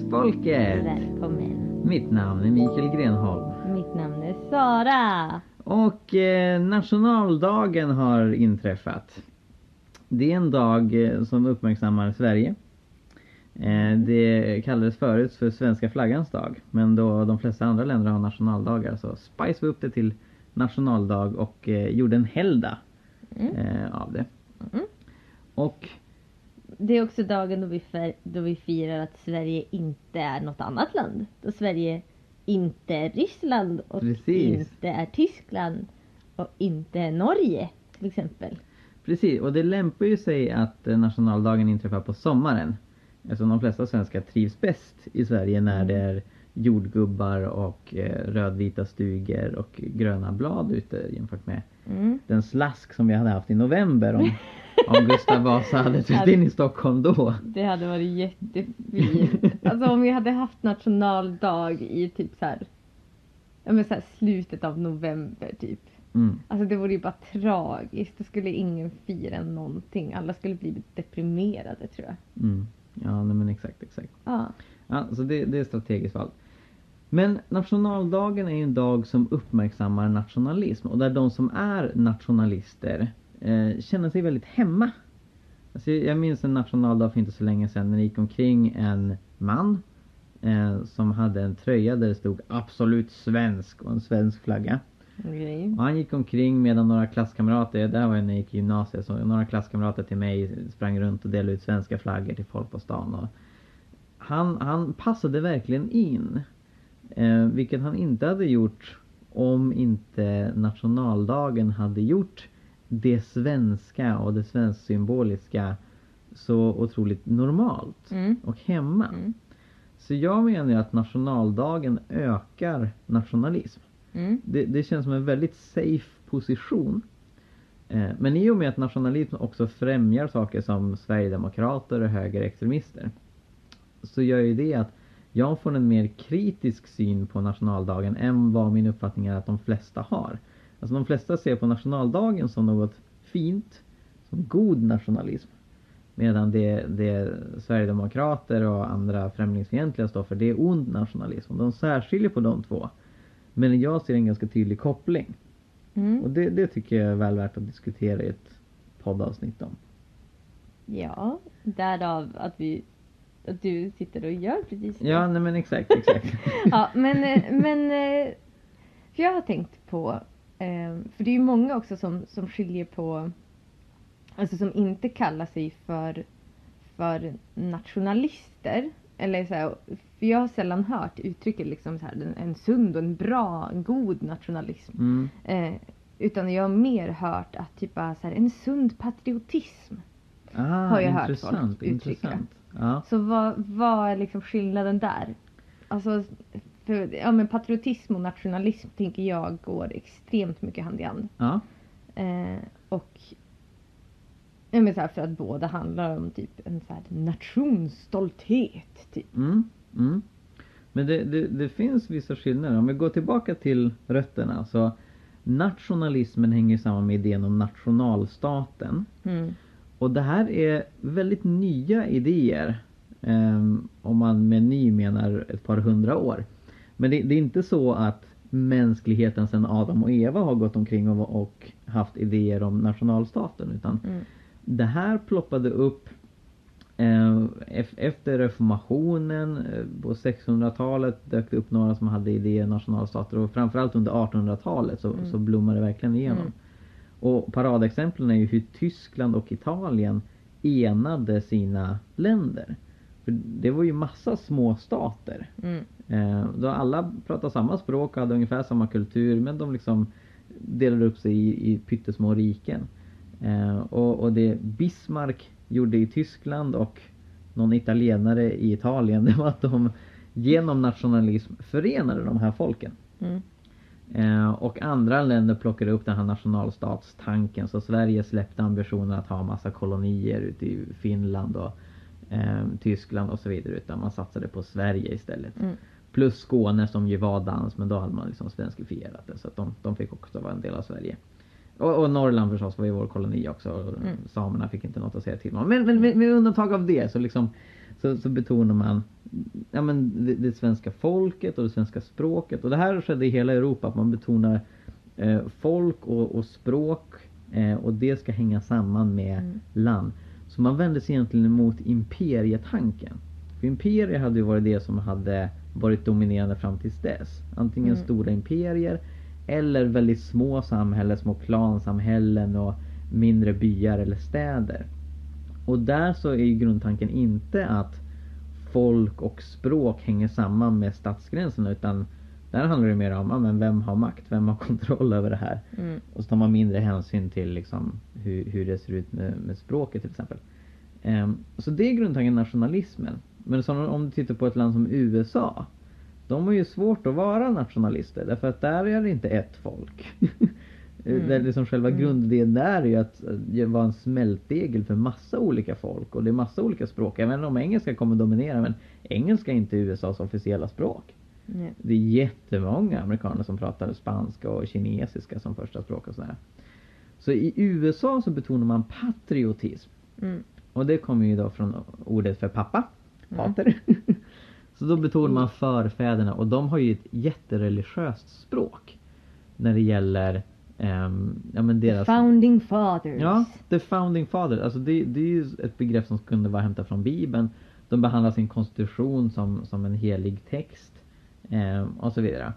Jesusfolket! Välkommen! Mitt namn är Mikael Grenholm. Mitt namn är Sara. Och eh, nationaldagen har inträffat. Det är en dag eh, som uppmärksammar Sverige. Eh, det kallades förut för svenska flaggans dag. Men då de flesta andra länder har nationaldagar så spice vi upp det till nationaldag och eh, gjorde en helgdag Mm. eh, av det. Mm. Och Det är också dagen då vi, då vi firar att Sverige inte är något annat land. Då Sverige inte är Ryssland och Precis. inte är Tyskland och inte är Norge till exempel. Precis, och det lämpar ju sig att eh, nationaldagen inträffar på sommaren. Eftersom de flesta svenskar trivs bäst i Sverige när det är jordgubbar och eh, rödvita stugor och gröna blad ute jämfört med Mm. den slask som vi hade haft i november om, om Gustav Vasa hade tryckt in i Stockholm då. Det hade varit jättefint. Alltså om vi hade haft nationaldag i typ så här, ja men så här slutet av november typ. Mm. Alltså det vore ju bara tragiskt. Då skulle ingen fira någonting. Alla skulle bli deprimerade tror jag. Mm. Ja, nej, men exakt, exakt. Ja. Ja, så det, det är strategiskt valt. Men nationaldagen är ju en dag som uppmärksammar nationalism och där de som är nationalister eh, känner sig väldigt hemma. Alltså, jag minns en nationaldag för inte så länge sedan när det gick omkring en man eh, som hade en tröja där det stod absolut svensk och en svensk flagga. Okej. Och han gick omkring medan några klasskamrater, det här var när jag gick i gymnasiet, så några klasskamrater till mig sprang runt och delade ut svenska flaggor till folk på stan. Och han, han passade verkligen in. Eh, vilket han inte hade gjort om inte nationaldagen hade gjort det svenska och det svensk symboliska så otroligt normalt Mm. och hemma. Mm. Så jag menar ju att nationaldagen ökar nationalism. Mm. Det, det känns som en väldigt safe position. Eh, men i och med att nationalism också främjar saker som Sverigedemokrater och högerextremister så gör ju det att jag får en mer kritisk syn på nationaldagen än vad min uppfattning är att de flesta har. Alltså de flesta ser på nationaldagen som något fint, som god nationalism. Medan det, det Sverigedemokrater och andra främlingsfientliga står för, det är ond nationalism. De särskiljer på de två. Men jag ser en ganska tydlig koppling. Och Mm. det, det tycker jag är väl värt att diskutera i ett poddavsnitt om. Ja, därav att vi att du sitter och gör precis det. Ja, nej men exakt, exakt. ja, men, eh, men eh, för jag har tänkt på, eh, för det är ju många också som, som skiljer på, alltså som inte kallar sig för, för nationalister. Eller så här, för jag har sällan hört uttrycket liksom så här, en, sund och en bra, en god nationalism. Mm. Eh, utan jag har mer hört att typ så här, en sund patriotism. Ah, Har jag hört folk uttrycka. intressant. Ja. Så vad, vad är liksom skillnaden där? Alltså, för, ja men patriotism och nationalism tänker jag går extremt mycket hand i hand. Ja. Eh, och ja, men så här, för att båda handlar om typ en så här nationsstolthet. Typ. Mm. Mm. Men det, det, det finns vissa skillnader. Om vi går tillbaka till rötterna så nationalismen hänger samman med idén om nationalstaten. Mm. Och det här är väldigt nya idéer. ehm, om man med ny menar ett par hundra år. Men det, det är inte så att mänskligheten sedan Adam och Eva har gått omkring och, och haft idéer om nationalstaten. Utan Mm. det här ploppade upp eh, ef- efter reformationen. eh, På 600-talet dök det upp några som hade idéer om nationalstater och framförallt under 1800-talet så, Mm. så blommade det verkligen igenom. Mm. Och paradexemplen är ju hur Tyskland och Italien enade sina länder. För det var ju massa små stater. Mm. Eh, då alla pratade samma språk och hade ungefär samma kultur men de liksom delade upp sig i, i pyttesmå riken. Eh, och, och det Bismarck gjorde i Tyskland och någon italienare i Italien det var att de genom nationalism förenade de här folken. Mm. Eh, och andra länder plockade upp den här nationalstatstanken så Sverige släppte ambitionen att ha massa kolonier ute i Finland och eh, Tyskland och så vidare utan man satsade på Sverige istället. Mm. Plus Skåne som ju var dans men då hade man liksom svenskifierat det så att de, de fick också vara en del av Sverige. Och, och Norrland förstås var ju vår koloni också och Mm. samerna fick inte något att säga till om. Men, men med, med undantag av det så liksom så, så betonar man ja, men det, det svenska folket och det svenska språket. Och det här skedde i hela Europa, att man betonar eh, folk och, och språk eh, och det ska hänga samman med Mm. land. Så man vände sig egentligen emot imperietanken. För imperier hade ju varit det som hade varit dominerande fram tills dess. Antingen Mm. stora imperier eller väldigt små samhällen, små klansamhällen och mindre byar eller städer. Och där så är ju grundtanken inte att folk och språk hänger samman med stadsgränserna utan där handlar det mer om ja, men vem har makt, vem har kontroll över det här. Mm. Och så tar man mindre hänsyn till liksom hur, hur det ser ut med, med språket till exempel. Ehm, så det är grundtanken nationalismen. Men så om du tittar på ett land som USA. De har ju svårt att vara nationalister därför att där är det inte ett folk. Mm. Där liksom själva Mm. grundidén där är ju att eh, vara en smältdegel för massa olika folk och det är massa olika språk. Även om engelska kommer dominera men engelska är inte USAs officiella språk. Nej. Det är jättemånga amerikaner som pratar spanska och kinesiska som första språk och sådär. Så i USA så betonar man patriotism. Mm. Och det kommer ju då från ordet för pappa, Mm. pater. så då betonar man förfäderna och de har ju ett jättereligiöst språk. När det gäller ehm, ja, men The deras... founding fathers. Ja, the founding father. Alltså det, det är ju ett begrepp som kunde vara hämtat från bibeln. De behandlar sin konstitution som, som en helig text. ehm, och så vidare.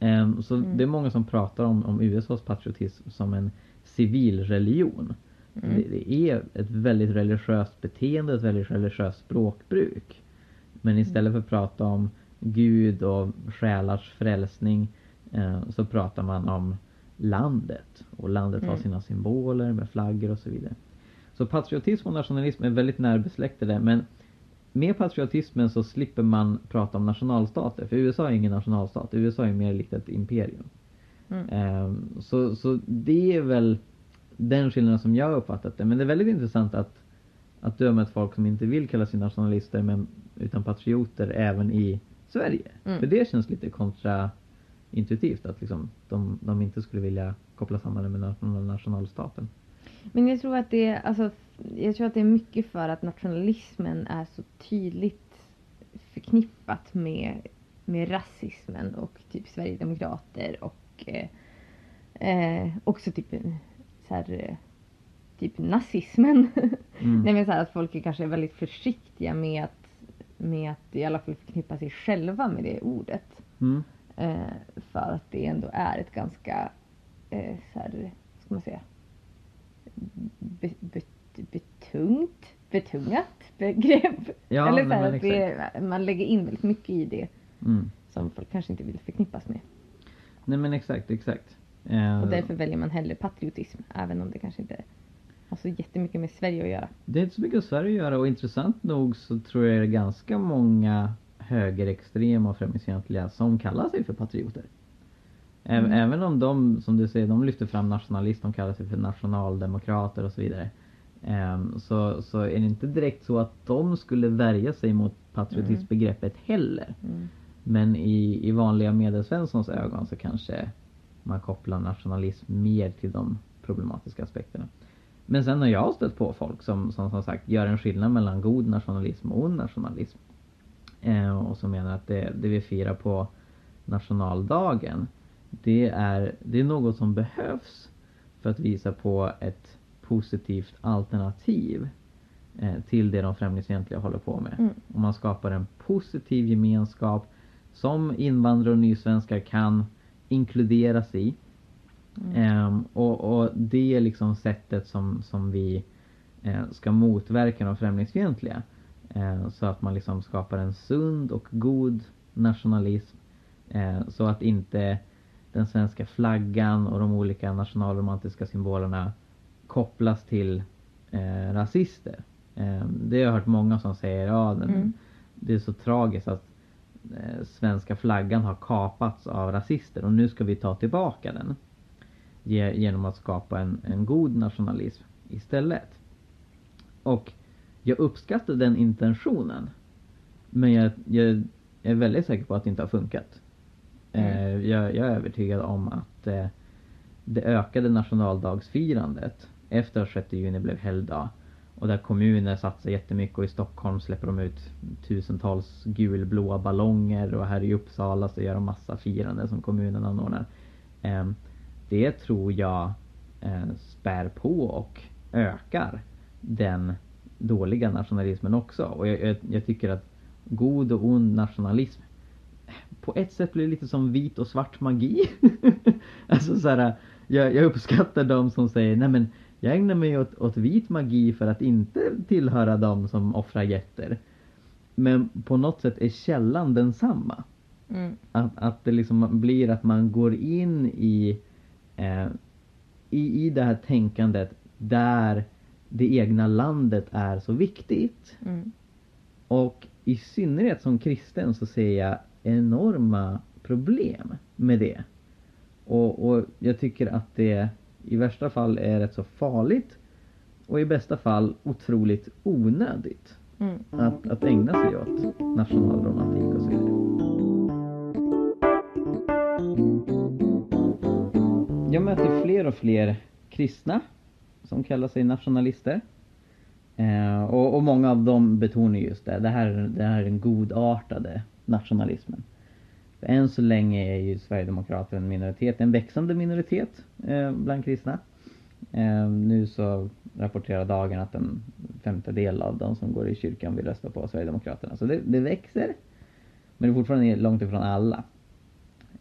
Ehm, så Mm. det är många som pratar om, om USAs patriotism som en civil religion. Mm. Det, det är ett väldigt religiöst beteende, ett väldigt religiöst språkbruk. Men istället för att prata om Gud och själars frälsning eh, så pratar man om landet. Och landet har Mm. sina symboler med flaggor och så vidare. Så patriotism och nationalism är väldigt närbesläktade men med patriotismen så slipper man prata om nationalstater. För USA är ingen nationalstat. USA är mer likt ett imperium. Mm. Ehm, så, så det är väl den skillnaden som jag har uppfattat det. Men det är väldigt intressant att, att har mött folk som inte vill kalla sig nationalister men utan patrioter även i Sverige. Mm. För det känns lite kontraintuitivt att liksom, de, de inte skulle vilja koppla samman det med nation- nationalstaten. Men jag tror att det är, alltså, jag tror att det är mycket för att nationalismen är så tydligt förknippat med, med rasismen och typ Sverigedemokrater och eh, eh, också typ eh, så här, eh, typ nazismen. Mm. Nej men så här att folk är kanske väldigt försiktiga med att, med att i alla fall förknippa sig själva med det ordet. Mm. Eh, för att det ändå är ett ganska, eh, så här, ska man säga, be, be, betungt, betungat begrepp. Ja, Eller så här, att det, man lägger in väldigt mycket i det Mm. som folk kanske inte vill förknippas med. Nej men exakt, exakt. Eh, Och därför väljer man hellre patriotism, även om det kanske inte har så jättemycket med Sverige att göra. Det är inte så mycket med Sverige att göra och intressant nog så tror jag det är ganska många högerextrema och främlingsfientliga som kallar sig för patrioter. Mm. Även om de, som du säger, de lyfter fram nationalist, de kallar sig för nationaldemokrater och så vidare. Ehm, så, så är det inte direkt så att de skulle värja sig mot patriotismbegreppet heller. Mm. Men i, i vanliga medelsvenssons ögon så kanske man kopplar nationalism mer till de problematiska aspekterna. Men sen har jag stött på folk som som, som sagt gör en skillnad mellan god nationalism och ond nationalism. Eh, och som menar att det, det vi firar på nationaldagen det är, det är något som behövs för att visa på ett positivt alternativ eh, till det de främlingsfientliga håller på med. Mm. Och man skapar en positiv gemenskap som invandrare och nysvenskar kan inkluderas i. Mm. Ehm, och, och det är liksom sättet som, som vi eh, ska motverka de främlingsfientliga. Eh, så att man liksom skapar en sund och god nationalism. Eh, så att inte den svenska flaggan och de olika nationalromantiska symbolerna kopplas till eh, rasister. Eh, det har jag hört många som säger ja, den, Mm. det är så tragiskt att eh, svenska flaggan har kapats av rasister och nu ska vi ta tillbaka den. Ge, genom att skapa en, en god nationalism istället. Och jag uppskattar den intentionen. Men jag, jag är väldigt säker på att det inte har funkat. Mm. Eh, jag, jag är övertygad om att eh, det ökade nationaldagsfirandet efter att 6 juni blev helgdag Och där kommuner satsar jättemycket och i Stockholm släpper de ut tusentals gulblåa ballonger och här i Uppsala så gör de massa firande som kommunen anordnar. Eh, det tror jag eh, spär på och ökar den dåliga nationalismen också. Och jag, jag, jag tycker att god och ond nationalism på ett sätt blir det lite som vit och svart magi. alltså så här, jag, jag uppskattar de som säger nej men jag ägnar mig åt, åt vit magi för att inte tillhöra dem som offrar getter. Men på något sätt är källan densamma. Mm. Att, att det liksom blir att man går in i, eh, i, i det här tänkandet där det egna landet är så viktigt. Mm. Och i synnerhet som kristen så ser jag enorma problem med det. Och, och jag tycker att det i värsta fall är rätt så farligt och i bästa fall otroligt onödigt Mm. att, att ägna sig åt nationalromantik och så vidare. Jag möter fler och fler kristna som kallar sig nationalister. Eh, och, och många av dem betonar just det. Det här, det här är den godartade nationalismen. För än så länge är ju Sverigedemokrater en minoritet, en växande minoritet eh, bland kristna. Eh, nu så rapporterar dagen att en femtedel av de som går i kyrkan vill rösta på Sverigedemokraterna. Så det, det växer. Men det är fortfarande långt ifrån alla.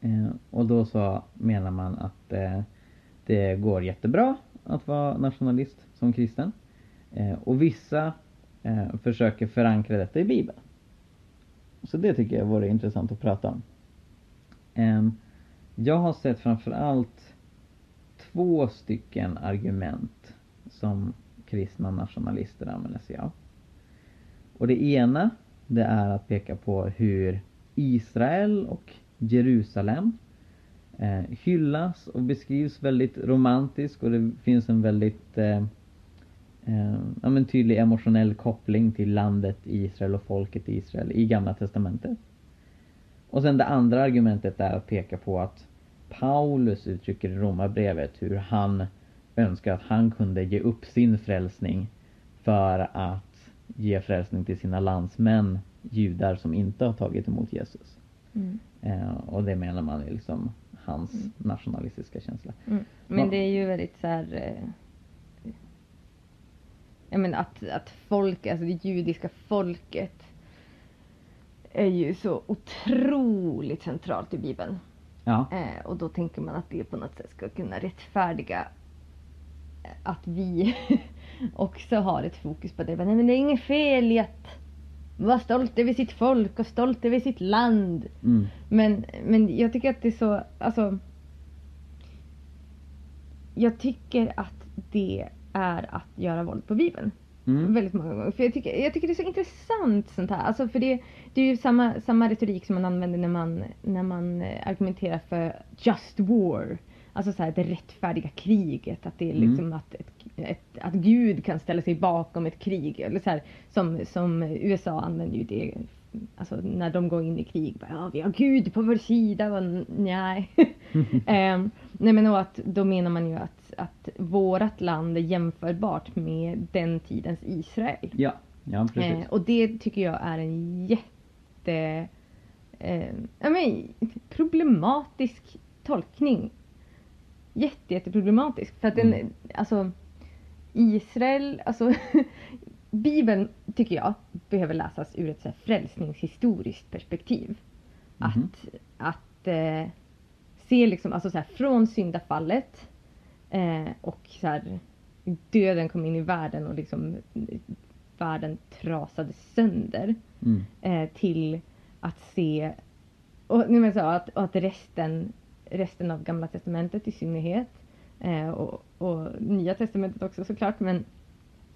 Eh, och då så menar man att eh, det går jättebra att vara nationalist som kristen. Eh, och vissa eh, försöker förankra detta i Bibeln. Så det tycker jag vore intressant att prata om. Ehm, jag har sett framförallt två stycken argument som kristna nationalister använder sig av. Och det ena det är att peka på hur Israel och Jerusalem eh, hyllas och beskrivs väldigt romantiskt och det finns en väldigt eh, eh, ja, men tydlig emotionell koppling till landet Israel och folket Israel i Gamla Testamentet. Och sen det andra argumentet är att peka på att Paulus uttrycker i Romarbrevet hur han önskar att han kunde ge upp sin frälsning för att ge frälsning till sina landsmän, judar som inte har tagit emot Jesus. Mm. Eh, och det menar man är liksom hans Mm. nationalistiska känsla. Mm. Men Ja. det är ju väldigt så här. Eh, jag menar att, att folk, alltså det judiska folket är ju så otroligt centralt i Bibeln. Ja, Eh, och då tänker man att det på något sätt ska kunna rättfärdiga eh, att vi också har ett fokus på det. Men, nej, men det är inget fel i att vara stolt över sitt folk och stolt över sitt land. mm, Men, men jag tycker att det är så, alltså. Jag tycker att det är att göra våld på Bibeln. mm, Väldigt många gånger. För jag tycker, jag tycker det är så intressant sånt här. Alltså för det, det är ju samma, samma retorik som man använder när man, när man eh, argumenterar för just war. Alltså så här, det rättfärdiga kriget. Att det är Mm. liksom att, ett, ett, att Gud kan ställa sig bakom ett krig. Eller så här, som, som USA använder ju det. Alltså när de går in i krig. Bara, ja, vi har Gud på vår sida. Och, nej. Ehm, nej men och att då menar man ju att, att vårat land är jämförbart med den tidens Israel. ja, ja precis. Eh, och det tycker jag är en jätte eh, men, problematisk tolkning. Jätte, jätteproblematisk. För att den, Mm. alltså Israel, alltså Bibeln tycker jag behöver läsas ur ett så här frälsningshistoriskt perspektiv. Mhm. Att, att eh, se liksom, alltså så här, från syndafallet eh, och så här, döden kom in i världen och liksom världen trasade sönder Mm, eh, till att se och, nej, men så, att, och att resten, resten av gamla testamentet i synnerhet eh, och, och nya testamentet också såklart men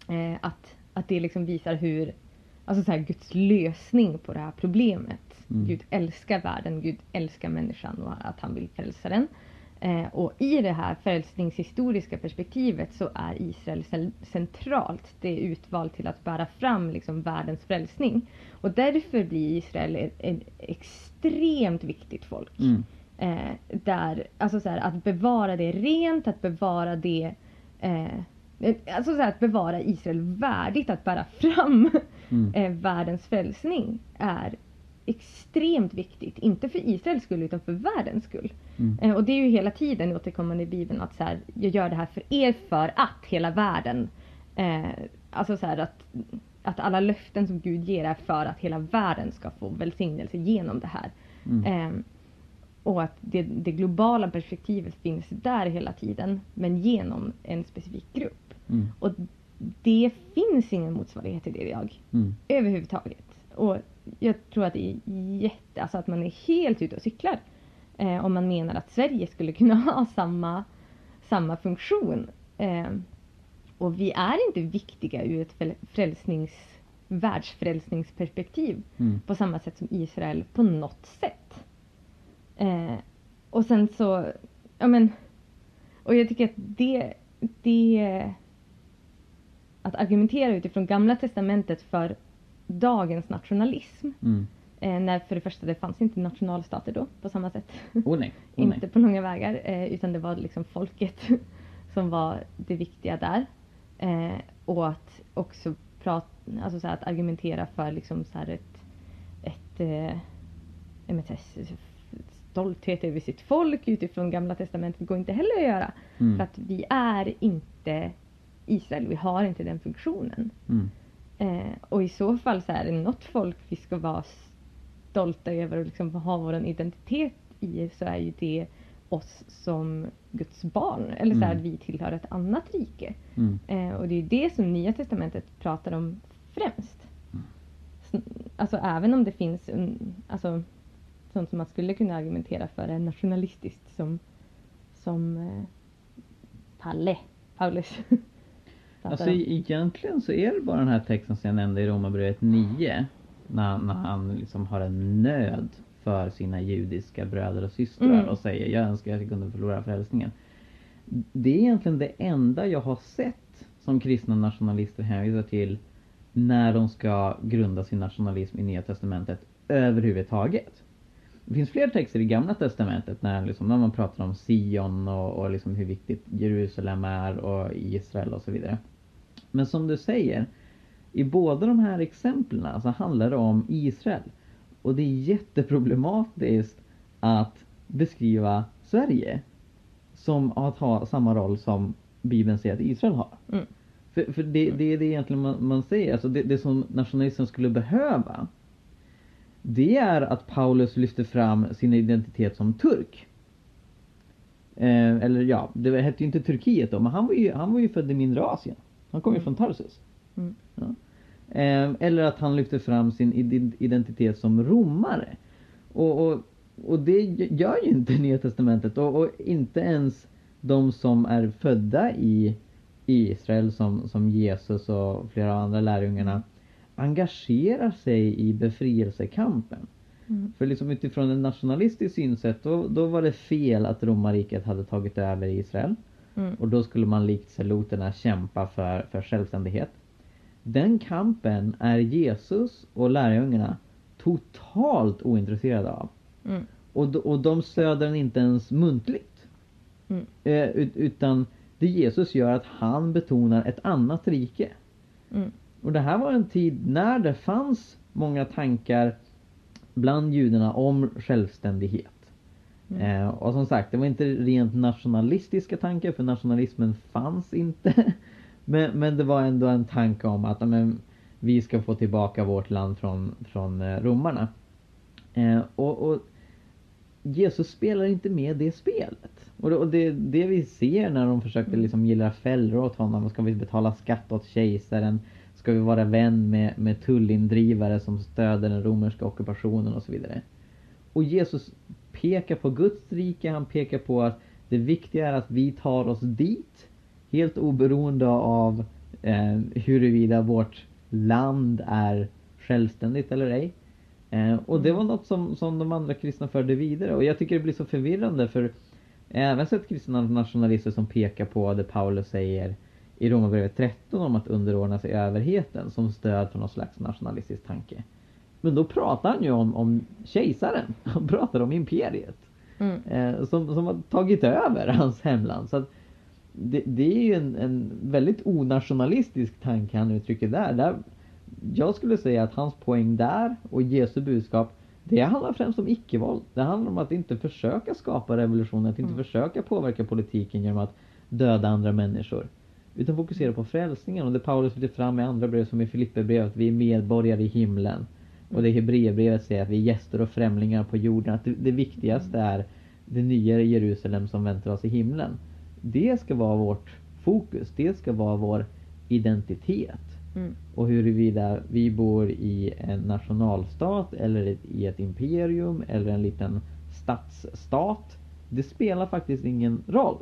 eh, att, att det liksom visar hur alltså så här, Guds lösning på det här problemet. Mm. Gud älskar världen, Gud älskar människan och att han vill frälsa den. Eh, och i det här frälsningshistoriska perspektivet så är Israel centralt. Det är utvalt till att bära fram liksom världens frälsning. Och därför blir Israel ett, ett extremt viktigt folk. mm, Eh, där, alltså så här, att bevara det rent, att bevara det, eh, eh, alltså så här, att bevara Israel värdigt att bära fram Mm. eh, världens frälsning är extremt viktigt. Inte för Israels skull utan för världens skull. Mm. Eh, och det är ju hela tiden återkommande i Bibeln att så här, jag gör det här för er för att hela världen, eh, alltså så att, att alla löften som Gud ger är för att hela världen ska få välsignelse genom det här. Mm. Och att det, det globala perspektivet finns där hela tiden men genom en specifik grupp. Mm. Och det finns ingen motsvarighet till det idag. Mm. Överhuvudtaget. Och jag tror att det är jätte, alltså att man är helt ute och cyklar. Eh, om man menar att Sverige skulle kunna ha samma, samma funktion. Eh, och vi är inte viktiga ur ett frälsnings, världsfrälsningsperspektiv Mm. på samma sätt som Israel på något sätt. Eh, och sen så, ja men, och jag tycker att det, det, att argumentera utifrån gamla testamentet för dagens nationalism. Mm. Eh, när för det första det fanns inte nationalstater då på samma sätt. Oh nej. Oh, nej. inte på långa vägar eh, utan det var liksom folket som var det viktiga där. Eh, och att också prata, alltså så att argumentera för liksom så här ett, ett eh, inte, stolthet över sitt folk utifrån gamla testamentet går inte heller att göra. Mm. För att vi är inte Israel, vi har inte den funktionen. Mm. Eh, och i så fall så är det något folk vi ska vara stolta över och liksom ha vår identitet i så är ju det oss som Guds barn. Eller så här, Mm. att vi tillhör ett annat rike. Mm. Eh, och det är ju det som Nya Testamentet pratar om främst. Mm. Alltså även om det finns alltså, sånt som man skulle kunna argumentera för är nationalistiskt som, som eh, Palle, Paulus. Alltså om. egentligen så är det bara den här texten som jag nämnde i Romarbrevet 9. När, när han liksom har en nöd för sina judiska bröder och systrar Mm. och säger jag önskar att jag kunde förlora frälsningen. Det är egentligen det enda jag har sett som kristna nationalister hänvisar till när de ska grunda sin nationalism i Nya Testamentet överhuvudtaget. Det finns fler texter i Gamla Testamentet när, liksom, när man pratar om Sion och, och liksom hur viktigt Jerusalem är och Israel och så vidare. Men som du säger, i båda de här exemplen så handlar det om Israel. Och det är jätteproblematiskt att beskriva Sverige som att ha samma roll som Bibeln säger att Israel har. Mm. För, för det, det är det egentligen man, man säger, alltså det, det som nationalismen skulle behöva det är att Paulus lyfter fram sin identitet som turk. Eh, eller ja, det hette ju inte Turkiet då, men han var ju, han var ju född i mindre Asien. Han kom ju Mm. från Tarsus. Mm. Ja. Eh, eller att han lyfter fram sin ide- identitet som romare. Och, och, och det gör ju inte Nya Testamentet och, och inte ens de som är födda i, i Israel som, som Jesus och flera andra lärjungarna engagerar sig i befrielsekampen. Mm. För liksom utifrån ett nationalistiskt synsätt då, då var det fel att romarriket hade tagit över Israel. Mm. Och då skulle man likt seloterna kämpa för, för självständighet. Den kampen är Jesus och lärjungarna totalt ointresserade av. Mm. Och, och de stöder den inte ens muntligt. Mm. Eh, ut- utan det Jesus gör att han betonar ett annat rike. Mm. Och det här var en tid när det fanns många tankar bland judarna om självständighet. Mm. Eh, och som sagt, det var inte rent nationalistiska tankar för nationalismen fanns inte. men, men det var ändå en tanke om att ja, men, vi ska få tillbaka vårt land från, från eh, romarna. Eh, och, och Jesus spelar inte med det spelet. Och det, och det det vi ser när de försökte liksom gilla fällor åt honom. Ska vi betala skatt åt kejsaren? Ska vi vara vän med, med tullindrivare som stöder den romerska ockupationen och så vidare. Och Jesus pekar på Guds rike, han pekar på att det viktiga är att vi tar oss dit. Helt oberoende av eh, huruvida vårt land är självständigt eller ej. Eh, och det var något som, som de andra kristna förde vidare och jag tycker det blir så förvirrande för även sett kristna nationalister som pekar på det Paulus säger i Romarbrevet 13 om att underordna sig överheten som stöd för någon slags nationalistisk tanke. Men då pratar han ju om, om kejsaren. Han pratar om imperiet. Mm. Eh, som, som har tagit över hans hemland. Så det, det är ju en, en väldigt onationalistisk tanke han uttrycker där. där. Jag skulle säga att hans poäng där och Jesu budskap det handlar främst om icke-våld. Det handlar om att inte försöka skapa revolution, att inte Mm. försöka påverka politiken genom att döda andra människor. Utan fokusera på frälsningen och det Paulus lyfter fram i andra brev som i Filipperbrevet, att vi är medborgare i himlen. Och det Hebreerbrevet säger att vi är gäster och främlingar på jorden. Att det, det viktigaste är det nya Jerusalem som väntar oss i himlen. Det ska vara vårt fokus, det ska vara vår identitet. Mm. Och huruvida vi bor i en nationalstat eller ett- i ett imperium eller en liten stadsstat. Det spelar faktiskt ingen roll.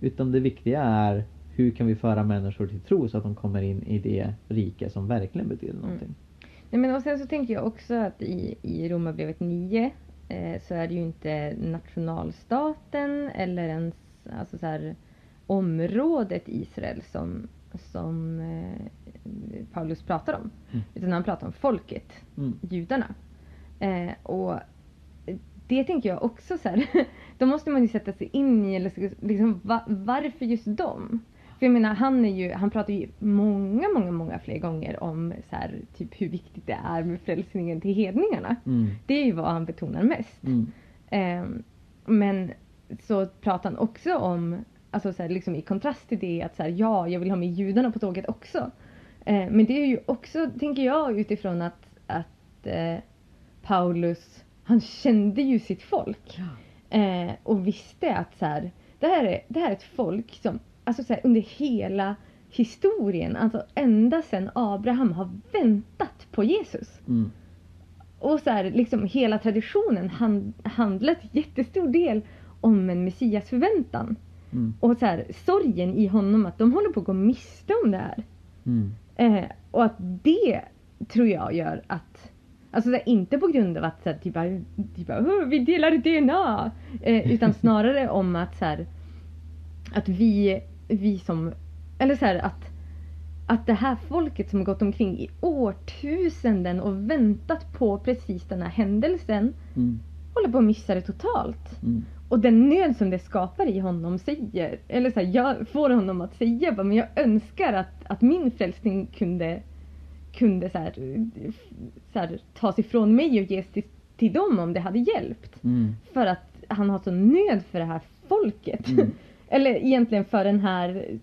Utan det viktiga är hur kan vi föra människor till tro så att de kommer in i det rike som verkligen betyder någonting. Nej, men och sen så tänker jag också att i, i Romarbrevet 9 eh, så är det ju inte nationalstaten eller ens alltså så här, området Israel som, som eh, Paulus pratar om. Mm. Utan han pratar om folket, Mm. judarna. Eh, och det tänker jag också så här, då måste man ju sätta sig in i, eller liksom, va, varför just dem? För jag menar, han, är ju, han pratar ju många, många, många fler gånger om så här, typ hur viktigt det är med frälsningen till hedningarna. Mm. Det är ju vad han betonar mest. Mm. Ehm, men så pratar han också om, alltså så här, liksom i kontrast till det, att så här, ja, jag vill ha med judarna på tåget också. Eh, men det är ju också, tänker jag, utifrån att, att eh, Paulus, han kände ju sitt folk. Eh, och visste att så här, det, här är, det här är ett folk som alltså så här, under hela historien, alltså ända sedan Abraham har väntat på Jesus. Mm. Och så här, liksom hela traditionen hand, handlar till jättestor del om en Messias förväntan. Mm. Och så här, sorgen i honom att de håller på att gå miste om det här. Mm. Eh, och att det tror jag gör att Alltså så här, inte på grund av att så här, typ, typ, bara, "Åh, vi delar DNA. Eh, utan snarare om att så här, att vi, vi som, eller så här, att, att det här folket som har gått omkring i årtusenden och väntat på precis den här händelsen Mm. håller på att missa det totalt. Mm. Och den nöd som det skapar i honom säger, eller så här, jag får honom att säga bara, men jag önskar att, att min frälsning kunde, kunde så här, så här, tas ifrån mig och ges till, till dem om det hade hjälpt. Mm. För att han har så nöd för det här folket. Mm. eller egentligen för den här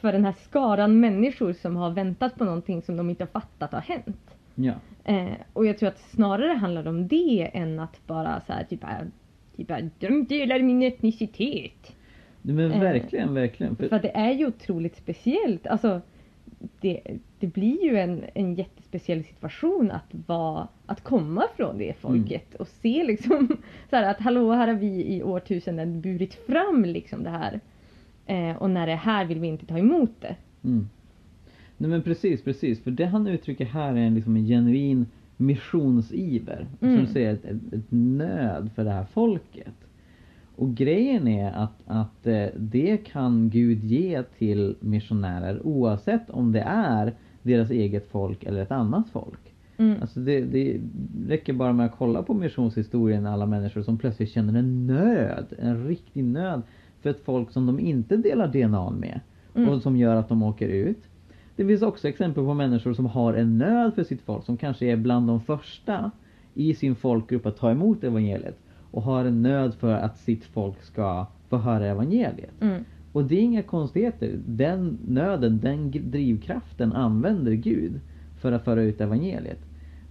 för den här skaran människor som har väntat på någonting som de inte har fattat har hänt. Ja. Eh, och jag tror att snarare handlar om det än att bara så här, typ, bara, typ bara, de delar min etnicitet. Men Eh, verkligen, verkligen. För, För det är ju otroligt speciellt. Alltså, det, det blir ju en, en jättespeciell situation att, vara, att komma från det folket och se liksom så här att hallå här har vi i årtusenden burit fram liksom det här. Eh, och när det är här vill vi inte ta emot det. Mm. Nej men precis, precis. För det han uttrycker här är en, liksom en genuin missionsiver. Mm. Som du säger, ett, ett, ett nöd för det här folket. Och grejen är att, att eh, det kan Gud ge till missionärer oavsett om det är deras eget folk eller ett annat folk. Mm. Alltså det, det räcker bara med att kolla på missionshistorien alla människor som plötsligt känner en nöd, en riktig nöd för ett folk som de inte delar DNA med Mm. och som gör att de åker ut. Det finns också exempel på människor som har en nöd för sitt folk som kanske är bland de första i sin folkgrupp att ta emot evangeliet och har en nöd för att sitt folk ska få höra evangeliet. Mm. Och det är inga konstigheter. Den nöden, den drivkraften använder Gud för att föra ut evangeliet.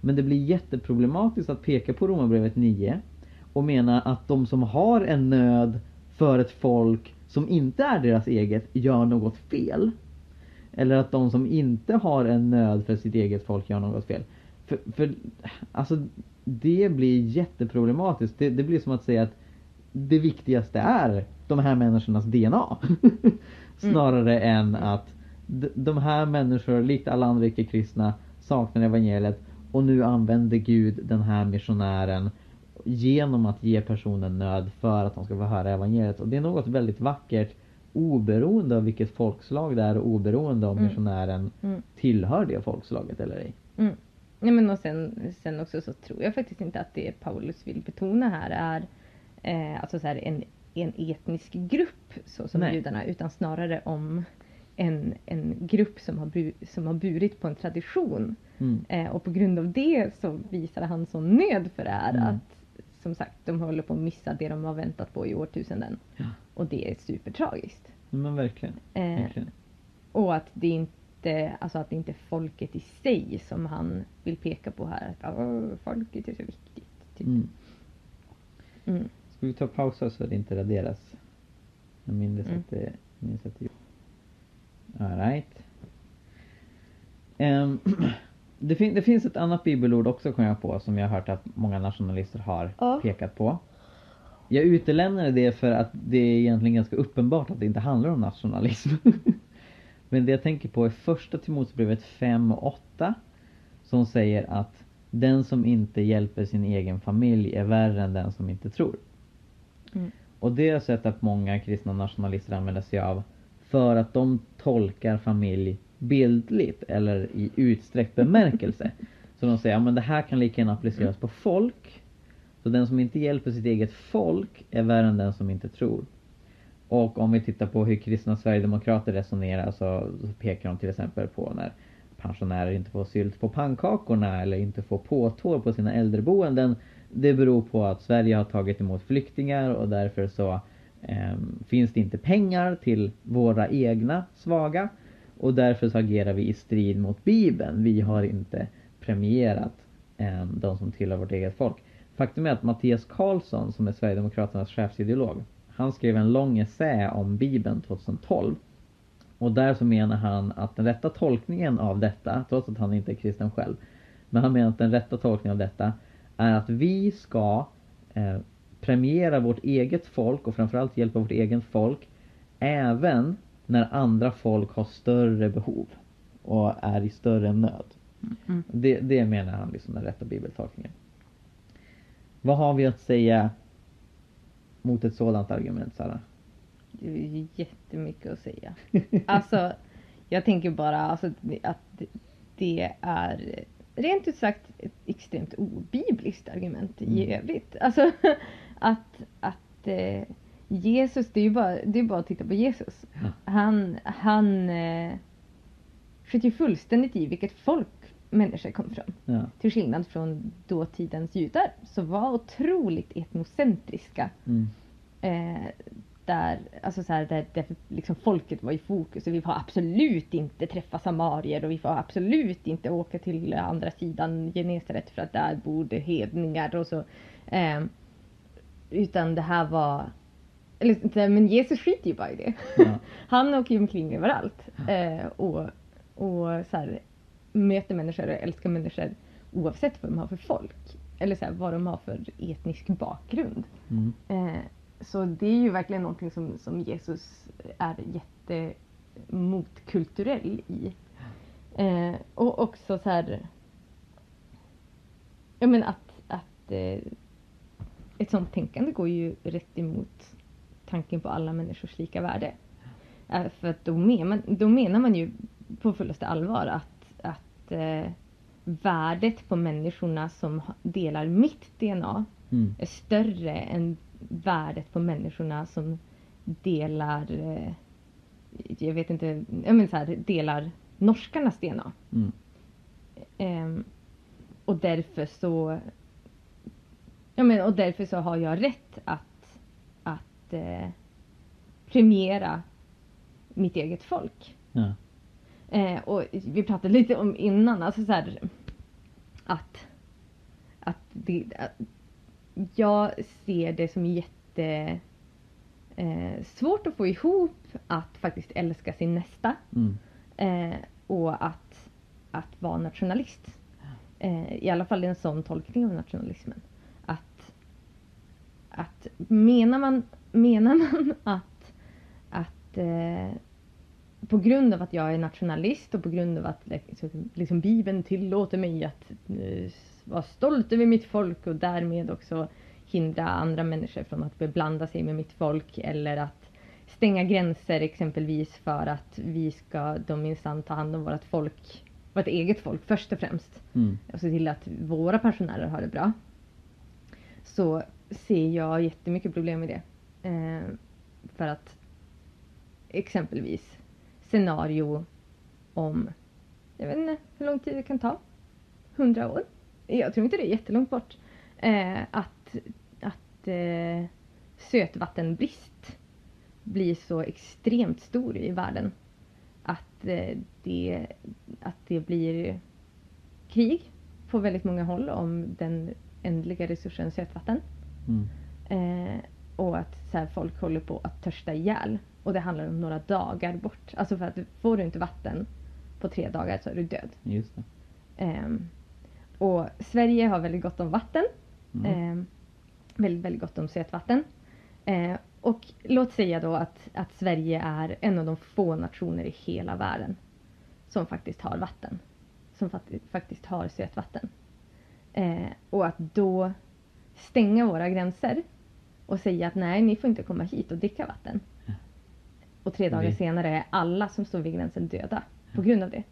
Men det blir jätteproblematiskt att peka på Romarbrevet 9 och mena att de som har en nöd för ett folk som inte är deras eget gör något fel. Eller att de som inte har en nöd för sitt eget folk gör något fel. För, för alltså det blir jätteproblematiskt. Det, det blir som att säga att det viktigaste är de här människornas DNA. Snarare än att de här människorna, likt alla andra icke-kristna, saknar evangeliet och nu använder Gud den här missionären genom att ge personen nöd för att de ska få höra evangeliet. Och det är något väldigt vackert oberoende av vilket folkslag det är och oberoende om Mm. missionären Mm. tillhör det folkslaget eller ej. Mm. Nej, men och sen, sen också så tror jag faktiskt inte att det Paulus vill betona här är eh, alltså så här en en etnisk grupp så som Nej. judarna utan snarare om en, en grupp som har, bu, som har burit på en tradition. Mm. Eh, och på grund av det så visade han sån nöd för det här Mm. att som sagt de håller på att missa det de har väntat på i årtusenden. Ja. Och det är supertragiskt. Men verkligen. Eh, verkligen. och att det inte alltså att det inte är folket i sig som han vill peka på här. Att "Åh, folket är så viktigt. Typ. Mm. Mm. Ska vi ta pausa så det inte raderas? Jag minns Mm. att det... Minns att det Alright. Um, det, fin- det finns ett annat bibelord också kom jag på som jag har hört att många nationalister har Ja. pekat på. Jag utelämnade det för att det är egentligen ganska uppenbart att det inte handlar om nationalism. Men det jag tänker på är första Timoteusbrevet 5 och 8 som säger att den som inte hjälper sin egen familj är värre än den som inte tror. Mm. Och det har jag sett att många kristna nationalister använder sig av för att de tolkar familj bildligt eller i utsträckt bemärkelse. Så de säger att det här kan lika gärna appliceras på folk. Så den som inte hjälper sitt eget folk är värre än den som inte tror. Och om vi tittar på hur kristna sverigedemokrater resonerar så, så pekar de till exempel på när pensionärer inte får sylt på pannkakorna eller inte får påtår på sina äldreboenden. Det beror på att Sverige har tagit emot flyktingar och därför så eh, finns det inte pengar till våra egna svaga. Och därför så agerar vi i strid mot Bibeln. Vi har inte premierat eh, de som tillhör vårt eget folk. Faktum är att Mattias Karlsson som är Sverigedemokraternas chefsideolog. Han skrev en lång essä om Bibeln 2012. Och där så menar han att den rätta tolkningen av detta, trots att han inte är kristen själv. Men han menar att den rätta tolkningen av detta är att vi ska eh, premiera vårt eget folk och framförallt hjälpa vårt eget folk även när andra folk har större behov och är i större nöd. Mm. Det, det menar han liksom den rätta bibeltolkningen. Vad har vi att säga mot ett sådant argument Sara? Det är jättemycket att säga. Alltså, jag tänker bara alltså, att det är rent ut sagt ett extremt obibliskt argument i Mm. övrigt. Alltså att, att eh, Jesus, det är ju bara, det är bara att titta på Jesus. Ja. Han, han eh, sket ju fullständigt i vilket folk människor kom från. Ja. Till skillnad från dåtidens judar som var otroligt etnocentriska. Mm. Eh, där, alltså så här, där, där liksom folket var i fokus och vi får absolut inte träffa samarier och vi får absolut inte åka till andra sidan Genesaret för att där bor det hedningar och så. Eh, utan det här var eller, men Jesus skiter ju bara i det. Ja. Han åker ju omkring överallt eh, och, och så här, möter människor och älskar människor oavsett vad de har för folk. Eller så här, vad de har för etnisk bakgrund. Mm. Eh, så det är ju verkligen någonting som, som Jesus är jättemotkulturell i. Eh, och också så här... Ja men att, att eh, ett sånt tänkande går ju rätt emot tanken på alla människors lika värde. Eh, för att då, men, då menar man ju på fullaste allvar att, att eh, värdet på människorna som delar mitt DNA Mm. är större än värdet på människorna som delar, eh, jag vet inte, jag menar så här, delar norskarnas DNA. Mm. Ehm, och därför så ja, men, och därför så har jag rätt att, att eh, premiera mitt eget folk. Ja. Eh, och vi pratade lite om innan, alltså så här, att, att det, att jag ser det som jätte eh, svårt att få ihop att faktiskt älska sin nästa Mm. eh, och att, att vara nationalist. Eh, I alla fall en sån tolkning av nationalismen. Att, att menar man, menar man att, att eh, på grund av att jag är nationalist och på grund av att liksom, Bibeln tillåter mig att eh, vara stolt över mitt folk och därmed också hindra andra människor från att beblanda sig med mitt folk eller att stänga gränser exempelvis för att vi ska då minsann ta hand om vårt folk, vårt eget folk först och främst Mm. och se till att våra pensionärer har det bra. Så ser jag jättemycket problem med det. Eh, för att exempelvis scenario om, jag vet inte hur lång tid det kan ta. Hundra år? Jag tror inte det är jättelångt bort. Eh, att att eh, sötvattenbrist blir så extremt stor i världen. Att, eh, det, att det blir krig på väldigt många håll om den ändliga resursen sötvatten. Mm. Eh, och att så här, folk håller på att törsta ihjäl. Och det handlar om några dagar bort. Alltså för att får du inte vatten på tre dagar så är du död. Just det. Ehm, och Sverige har väldigt gott om vatten. Mm. Ehm, väldigt, väldigt gott om sötvatten. Ehm, och låt säga då att, att Sverige är en av de få nationer i hela världen som faktiskt har vatten. Som fakt- faktiskt har sötvatten. Ehm, och att då stänga våra gränser och säga att nej, ni får inte komma hit och dricka vatten. Och tre dagar Vi- senare är alla som står vid gränsen döda på grund av det.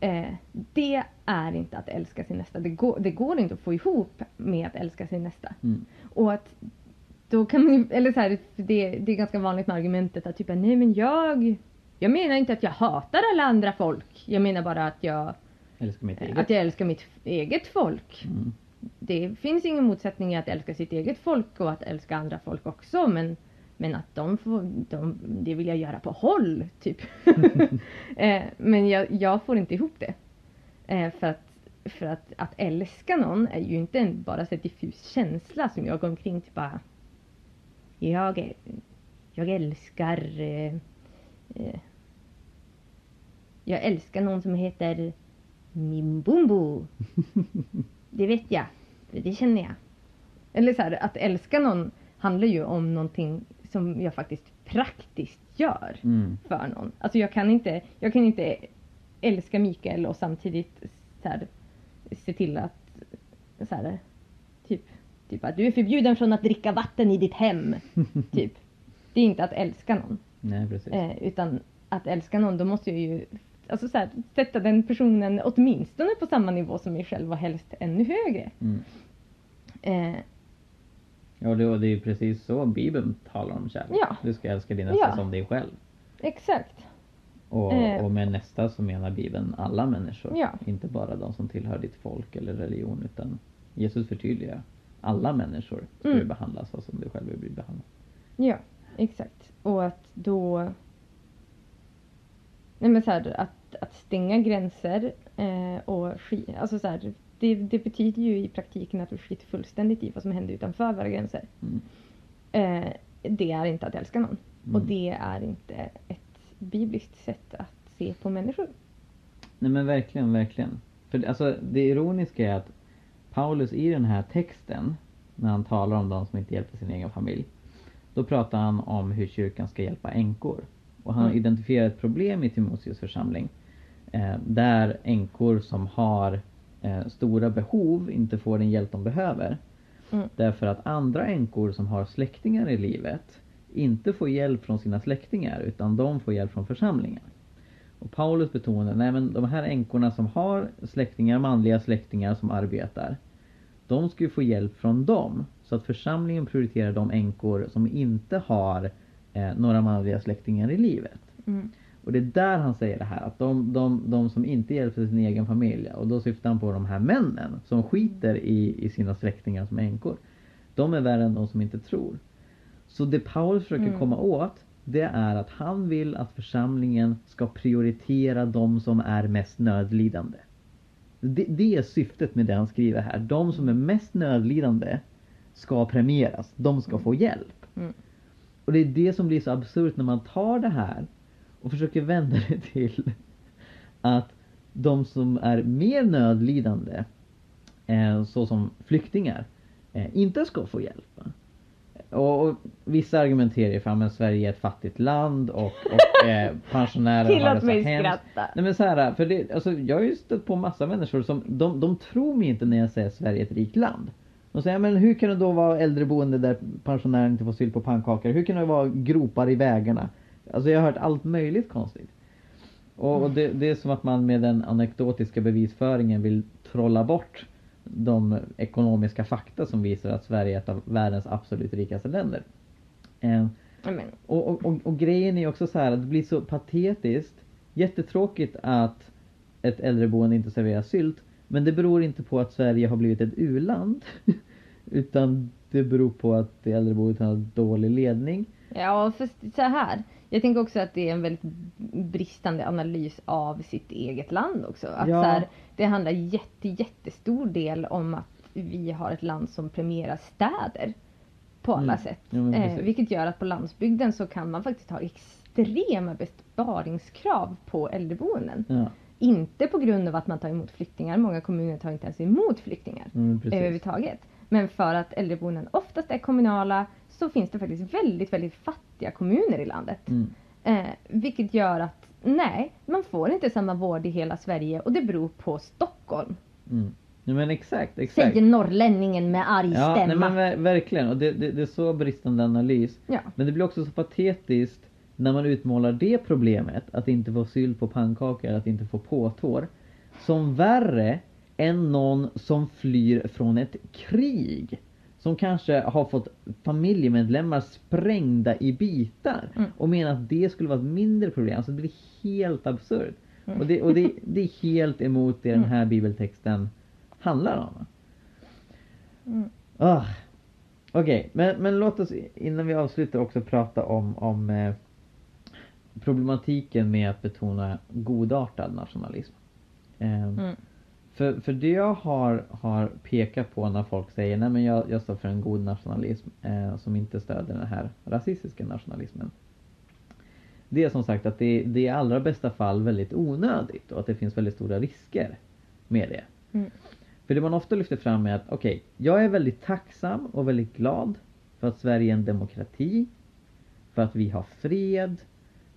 Eh, det är inte att älska sin nästa. Det går, det går inte att få ihop med att älska sin nästa. Mm. Och att då kan man eller så här, det, det är ganska vanligt med argumentet att typ nej men jag, jag menar inte att jag hatar alla andra folk. Jag menar bara att jag, Älskar mitt eget. att jag älskar mitt eget folk. Mm. Det finns ingen motsättning i att älska sitt eget folk och att älska andra folk också men, men att de får, de, det vill jag göra på håll typ. eh, men jag, jag får inte ihop det. Eh, för att, för att, att älska någon är ju inte en bara här diffus känsla som jag går omkring till bara jag, jag älskar eh, eh, jag älskar någon som heter Mimbumbo. Det vet jag. Det känner jag. Eller så här, att älska någon handlar ju om någonting som jag faktiskt praktiskt gör Mm. för någon. Alltså jag kan inte, jag kan inte älska Mikael och samtidigt så här, se till att så här, typ, typ att du är förbjuden från att dricka vatten i ditt hem. typ. Det är inte att älska någon. Nej precis. Eh, utan att älska någon, då måste jag ju alltså så här, sätta den personen åtminstone på samma nivå som mig själv och helst ännu högre. Mm. Eh, Ja, det, är ju precis så Bibeln talar om kärlek. Ja. Du ska älska din nästa Ja. som dig själv. exakt. Och, Eh. och med nästa så menar Bibeln alla människor. Ja. Inte bara de som tillhör ditt folk eller religion utan Jesus förtydligar. Alla människor ska Mm. behandlas så som du själv vill bli behandlad. Ja, exakt. Och att då... Nej men så här, att, att stänga gränser eh, och skit, alltså så här, det, det betyder ju i praktiken att vi skiter fullständigt i vad som händer utanför våra gränser. Mm. Eh, det är inte att älska någon. Och Mm. det är inte ett bibliskt sätt att se på människor. Nej men verkligen, verkligen. För det- alltså det ironiska är att Paulus i den här texten, när han talar om de som inte hjälper sin egen familj, då pratar han om hur kyrkan ska hjälpa änkor. Och han Mm. identifierar ett problem i Timoteus församling, eh, där änkor som har eh, stora behov inte får den hjälp de behöver. Mm. Därför att andra änkor som har släktingar i livet inte får hjälp från sina släktingar utan de får hjälp från församlingen. Och Paulus betonar, nej men de här änkorna som har släktingar, manliga släktingar som arbetar. De ska ju få hjälp från dem. Så att församlingen prioriterar de änkor som inte har eh, några manliga släktingar i livet. Mm. Och det är där han säger det här att de, de, de som inte hjälper sin egen familj och då syftar han på de här männen som skiter i, i sina släktingar som änkor. De är värre än de som inte tror. Så det Paulus försöker Mm. komma åt det är att han vill att församlingen ska prioritera de som är mest nödlidande. Det, det är syftet med det han skriver här. De som är mest nödlidande ska premieras. De ska få hjälp. Mm. Och det är det som blir så absurt när man tar det här och försöker vända det till att de som är mer nödlidande, eh, såsom flyktingar, eh, inte ska få hjälp. Och, och vissa argumenterar ju för att Sverige är ett fattigt land och, och eh, pensionärer har det så mig hemskt. skratta. Nej men så här, för det, alltså, jag har ju stött på massa människor som de, de tror mig inte när jag säger att Sverige är ett rikt land. De säger, men hur kan det då vara äldreboende där pensionärer inte får sylt på pannkakor? Hur kan det vara gropar i vägarna? Alltså jag har hört allt möjligt konstigt. Och, och det, det är som att man med den anekdotiska bevisföringen vill trolla bort de ekonomiska fakta som visar att Sverige är ett av världens absolut rikaste länder. Eh, och, och, och, och grejen är också så här att det blir så patetiskt. Jättetråkigt att ett äldreboende inte serverar sylt. Men det beror inte på att Sverige har blivit ett u-land. Utan det beror på att det äldreboendet har dålig ledning. Ja, för så här. Jag tänker också att det är en väldigt bristande analys av sitt eget land också. Att Ja. så här, det handlar jätte, jättestor del om att vi har ett land som premierar städer på alla Mm. sätt. Ja, eh, vilket gör att på landsbygden så kan man faktiskt ha extrema besparingskrav på äldreboenden. Ja, Inte på grund av att man tar emot flyktingar. Många kommuner tar inte ens emot flyktingar mm, precis. överhuvudtaget. Men för att äldreboenden oftast är kommunala så finns det faktiskt väldigt, väldigt fattiga kommuner i landet. Mm. Eh, vilket gör att nej, man får inte samma vård i hela Sverige och det beror på Stockholm. Mm. Ja, men exakt, exakt. Säger norrlänningen med arg Ja, nej, stämma. men ver- verkligen. Och det, det, det är så bristande analys. Ja. Men det blir också så patetiskt när man utmålar det problemet, att inte få sylt på pannkakor, att inte få påtår, som värre än någon som flyr från ett krig. Som kanske har fått familjemedlemmar sprängda i bitar Mm. och menar att det skulle vara ett mindre problem. Alltså det blir helt absurt. Mm. Och, det, och det, det är helt emot det den här bibeltexten handlar om. Mm. Ah. Okej, men, men låt oss innan vi avslutar också prata om, om eh, problematiken med att betona godartad nationalism. Eh, Mm. För, för det jag har, har pekat på när folk säger nej men jag, jag står för en god nationalism eh, som inte stöder den här rasistiska nationalismen. Det är som sagt att det, det är i allra bästa fall väldigt onödigt och att det finns väldigt stora risker med det. Mm. För det man ofta lyfter fram är att okej, jag är väldigt tacksam och väldigt glad för att Sverige är en demokrati, för att vi har fred,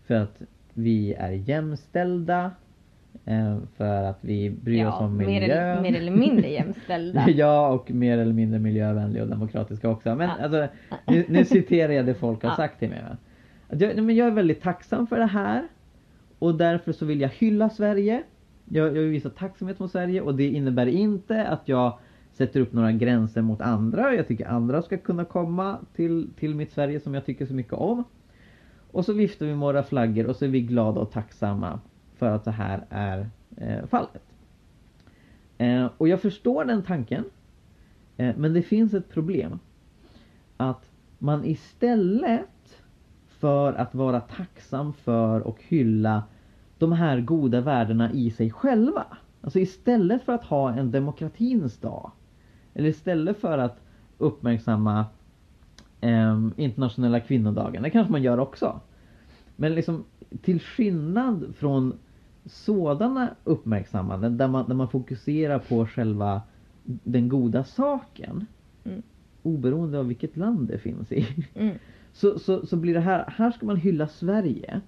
för att vi är jämställda, för att vi bryr oss Ja, om mer miljön. eller, mer eller mindre jämställda. ja, och mer eller mindre miljövänliga och demokratiska också. Men Ja. alltså, nu, nu citerar jag det folk har Ja. sagt till mig. Jag, men jag är väldigt tacksam för det här. Och därför så vill jag hylla Sverige. Jag, jag vill visa tacksamhet mot Sverige och det innebär inte att jag sätter upp några gränser mot andra. Jag tycker andra ska kunna komma till, till mitt Sverige som jag tycker så mycket om. Och så viftar vi med våra flaggor och så är vi glada och tacksamma för att det här är eh, fallet. Eh, och jag förstår den tanken. Eh, men det finns ett problem. Att man istället för att vara tacksam för och hylla de här goda värdena i sig själva. Alltså istället för att ha en demokratins dag. Eller istället för att uppmärksamma eh, internationella kvinnodagen. Det kanske man gör också. Men liksom till skillnad från sådana uppmärksammanden där man, där man fokuserar på själva den goda saken. Mm. Oberoende av vilket land det finns i. Mm. Så, så, så blir det här, här ska man hylla Sverige.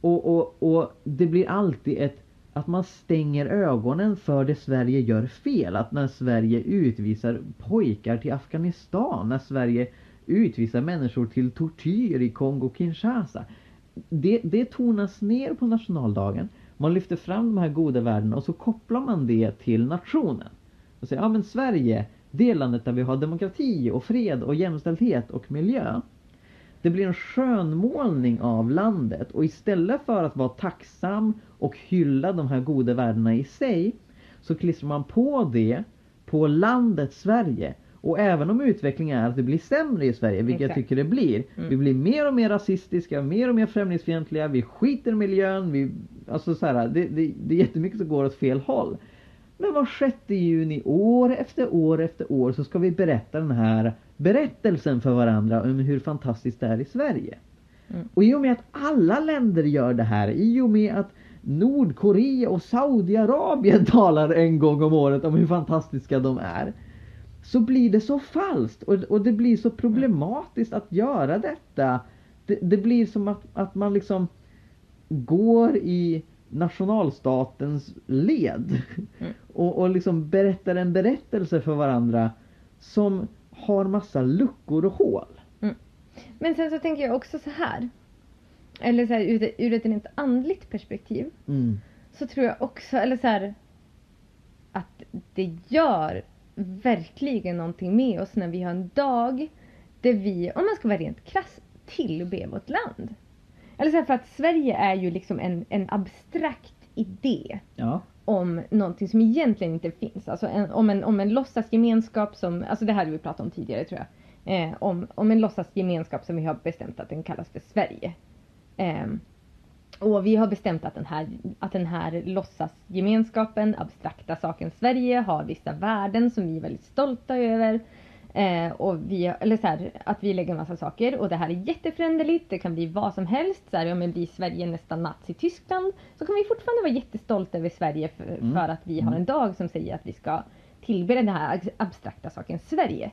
Och, och, och det blir alltid ett, att man stänger ögonen för det Sverige gör fel. Att när Sverige utvisar pojkar till Afghanistan, när Sverige utvisar människor till tortyr i Kongo-Kinshasa. Det, det tonas ner på nationaldagen. Man lyfter fram de här goda värdena och så kopplar man det till nationen. Och säger, ja men Sverige, det landet där vi har demokrati och fred och jämställdhet och miljö. Det blir en skönmålning av landet och istället för att vara tacksam och hylla de här goda värdena i sig så klistrar man på det på landet Sverige. Och även om utvecklingen är att det blir sämre i Sverige, vilket jag Exakt. tycker det blir. Mm. Vi blir mer och mer rasistiska, mer och mer främlingsfientliga, vi skiter i miljön, vi, alltså så här, det, det, det är jättemycket som går åt fel håll. Men var 6 juni år efter år efter år så ska vi berätta den här berättelsen för varandra om hur fantastiskt det är i Sverige. Mm. Och i och med att alla länder gör det här, i och med att Nordkorea och Saudiarabien talar en gång om året om hur fantastiska de är. Så blir det så falskt och, och det blir så problematiskt att göra detta. Det, det blir som att, att man liksom går i nationalstatens led Mm. och, och liksom berättar en berättelse för varandra som har massa luckor och hål. Men sen så tänker jag också så här. Eller så här, ur, ur ett rent andligt perspektiv. Mm. Så tror jag också, eller så här. Att det gör verkligen någonting med oss när vi har en dag det vi, om man ska vara rent krass, tillber vårt land. Eller så här, för att Sverige är ju liksom en, en abstrakt idé Ja. om någonting som egentligen inte finns. Alltså en, om, en, om en låtsasgemenskap som, alltså det här har vi pratat om tidigare tror jag. Eh, om, om en låtsasgemenskap som vi har bestämt att den kallas för Sverige. Ehm, och vi har bestämt att den här, att den här låtsasgemenskapen, abstrakta saken Sverige, har vissa värden som vi är väldigt stolta över. Eh, och vi, eller så här, att vi lägger en massa saker och det här är jätteföränderligt, det kan bli vad som helst. Så här, ja, men blir Sverige nästan Nazi-Tyskland så kan vi fortfarande vara jättestolta över Sverige för, Mm. för att vi har en dag som säger att vi ska tillbe den här abstrakta saken Sverige.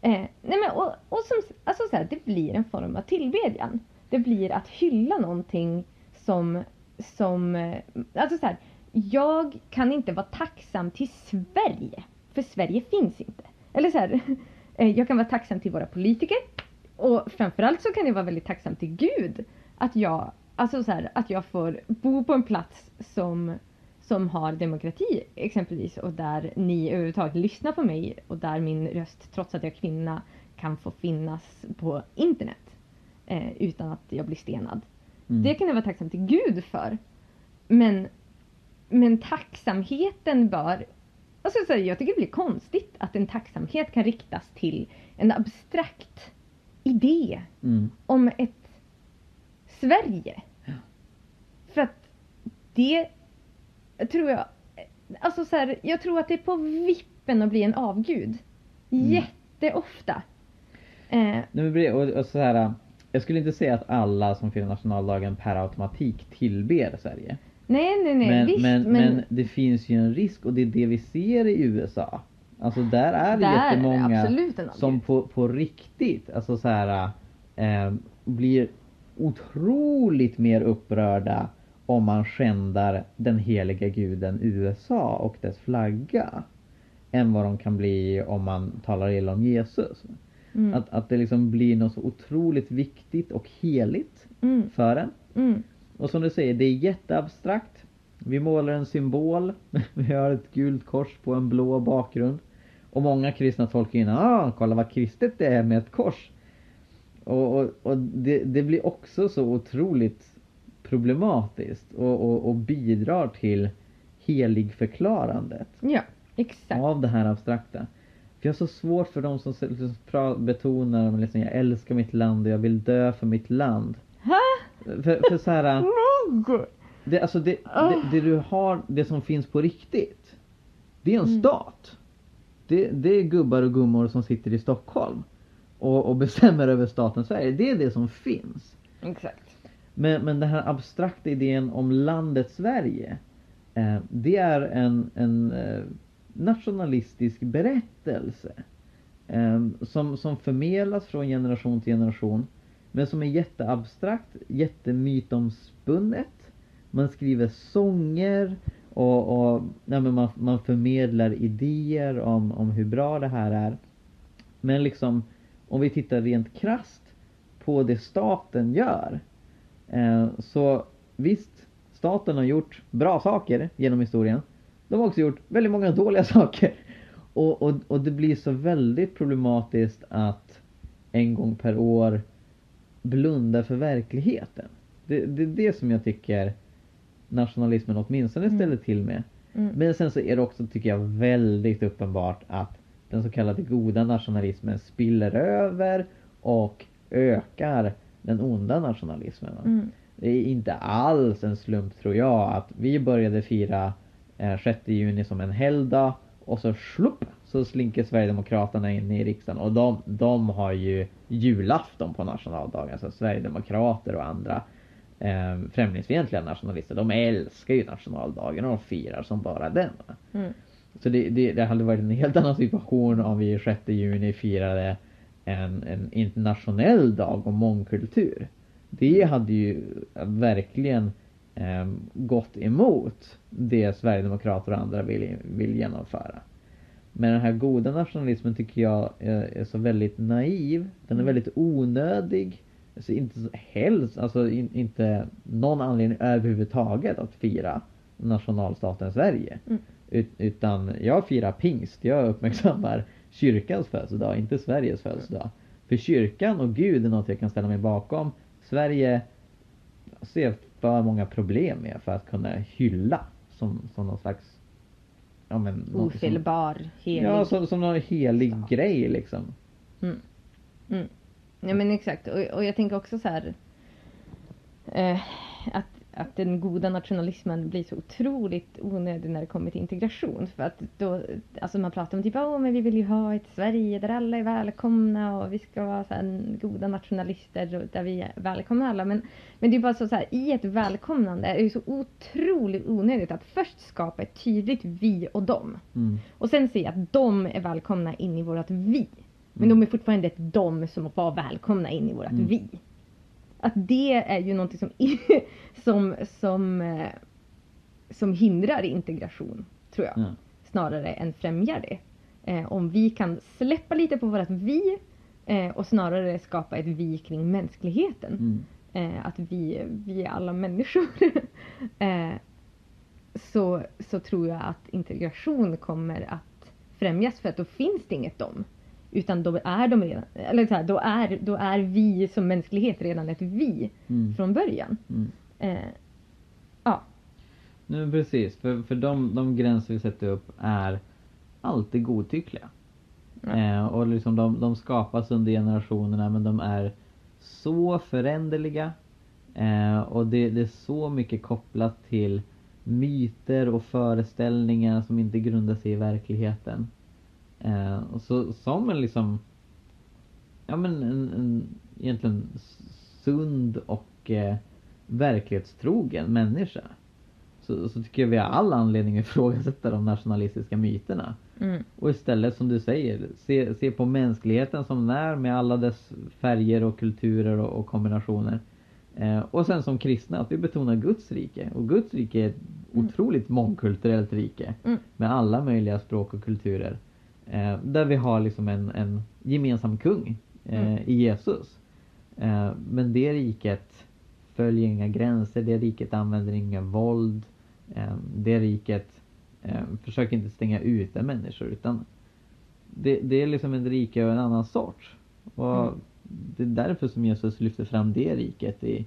Eh, nej men, och, och som, alltså så här, det blir en form av tillbedjan. Det blir att hylla någonting som, som eh, alltså så här, jag kan inte vara tacksam till Sverige, för Sverige finns inte. Eller så här, eh, jag kan vara tacksam till våra politiker och framförallt så kan jag vara väldigt tacksam till Gud att jag, alltså så här, att jag får bo på en plats som som har demokrati exempelvis och där ni överhuvudtaget lyssnar på mig och där min röst, trots att jag är kvinna, kan få finnas på internet eh, utan att jag blir stenad. Mm. Det kan jag vara tacksam till Gud för. Men, men tacksamheten bör... Alltså, så här, jag tycker det blir konstigt att en tacksamhet kan riktas till en abstrakt idé Mm. om ett Sverige. Ja. För att det tror jag, alltså så här, jag tror att det är på vippen att bli en avgud. Mm. Jätteofta. Eh, Nej, och, och så här, jag skulle inte säga att alla som firar nationaldagen per automatik tillber Sverige. nej, nej, nej, men, visst. men, men, men det finns ju en risk och det är det vi ser i USA. Alltså där är det där är jättemånga avgud. som på, på riktigt, alltså så här, eh, blir otroligt mer upprörda om man skändar den heliga guden USA och dess flagga. Än vad de kan bli om man talar illa om Jesus. Mm, Att, att det liksom blir något så otroligt viktigt och heligt mm, för en. mm, Och som du säger, det är jätteabstrakt. Vi målar en symbol. Vi har ett gult kors på en blå bakgrund. Och många kristna tolkar in, ah, kolla vad kristet det är med ett kors. Och, och, och det, det blir också så otroligt problematiskt och, och, bidrar till heligförklarandet ja, exakt. av det här abstrakta. Jag har så svårt för de som liksom betonar att liksom, jag älskar mitt land och jag vill dö för mitt land. Ha? För, för så här, det, alltså det, det, det du har, det som finns på riktigt. Det är en Mm. stat. Det, det är gubbar och gummor som sitter i Stockholm. Och, och bestämmer över staten Sverige. Det är det som finns. Exakt. Men, men den här abstrakta idén om landet Sverige. Eh, det är en, en eh, nationalistisk berättelse. Eh, som, som förmedlas från generation till generation. Men som är jätteabstrakt, jättemytomspunnet. Man skriver sånger och, och nej, men man, man förmedlar idéer om, om hur bra det här är. Men liksom om vi tittar rent krast på det staten gör. Eh, så visst, staten har gjort bra saker genom historien. De har också gjort väldigt många dåliga saker. Och, och, och det blir så väldigt problematiskt att en gång per år blunda för verkligheten. Det, det är det som jag tycker nationalismen åtminstone Mm. ställer till med. Mm. Men sen så är det också, tycker jag, väldigt uppenbart att den så kallade goda nationalismen spiller över och ökar den onda nationalismen. Mm. Det är inte alls en slump tror jag att vi började fira 6 juni som en helgdag och så slupp så slinker Sverigedemokraterna in i riksdagen och de, de har ju julafton på nationaldagen. Alltså Sverigedemokrater och andra eh, främlingsfientliga nationalister. De älskar ju nationaldagen och de firar som bara den. Mm. Så det, det, det hade varit en helt annan situation om vi 6 juni firade en, en internationell dag om mångkultur. Det hade ju verkligen eh, gått emot det Sverigedemokrater och andra vill, vill genomföra. Men den här goda nationalismen tycker jag är, är så väldigt naiv. Den är Mm. väldigt onödig. Alltså inte helst, alltså in, inte någon anledning överhuvudtaget att fira nationalstaten Sverige. Mm. Ut, utan jag firar pingst. Jag uppmärksammar kyrkans födelsedag, inte Sveriges födelsedag. För kyrkan och Gud är något jag kan ställa mig bakom. Sverige ser för många problem med för att kunna hylla som, som någon slags ja, men, något som- Ofelbar, helig. Ja, som, som någon helig stat. grej liksom. Mm. Mm. Ja men exakt och, och jag tänker också så här eh, att, att den goda nationalismen blir så otroligt onödig när det kommer till integration. För att då, alltså man pratar om typ, åh men vi vill ju ha ett Sverige där alla är välkomna och vi ska vara så här, goda nationalister där vi välkomnar alla. Men, men det är bara så, så här, i ett välkomnande är det så otroligt onödigt att först skapa ett tydligt vi och dem. Mm. Och sen se att de är välkomna in i vårat vi. Men Mm. de är fortfarande ett de som var välkomna in i vårat Mm. vi. Att det är ju någonting som, som, som, eh, som hindrar integration, tror jag. Ja. Snarare än främjar det. Eh, om vi kan släppa lite på vårat vi eh, och snarare skapa ett vi kring mänskligheten. Mm. Eh, att vi, vi är alla människor. eh, så, så tror jag att integration kommer att främjas för att då finns det inget dom. Utan då är de redan, eller så här, då, är, då är vi som mänsklighet redan ett vi Mm. från början. Mm. Eh, ja. Nej, men precis, för, för de, de gränser vi sätter upp är alltid godtyckliga. Ja. Eh, och liksom de, de skapas under generationerna men de är så föränderliga. Eh, och det, det är så mycket kopplat till myter och föreställningar som inte grundar sig i verkligheten. Eh, och så som en liksom Ja men en, en egentligen sund och eh, verklighetstrogen människa. Så, så tycker jag vi har all anledning att ifrågasätta de nationalistiska myterna. Mm. Och istället som du säger, se, se på mänskligheten som den är med alla dess färger och kulturer och, och kombinationer. Eh, och sen som kristna att vi betonar Guds rike. Och Guds rike är ett otroligt mångkulturellt rike. Mm. Med alla möjliga språk och kulturer. Eh, där vi har liksom en, en gemensam kung eh, Mm. i Jesus. Eh, men det riket följer inga gränser, det riket använder inga våld. Eh, det riket eh, försöker inte stänga ute människor utan det, det är liksom ett rike av en annan sort. Och Mm. det är därför som Jesus lyfter fram det riket i,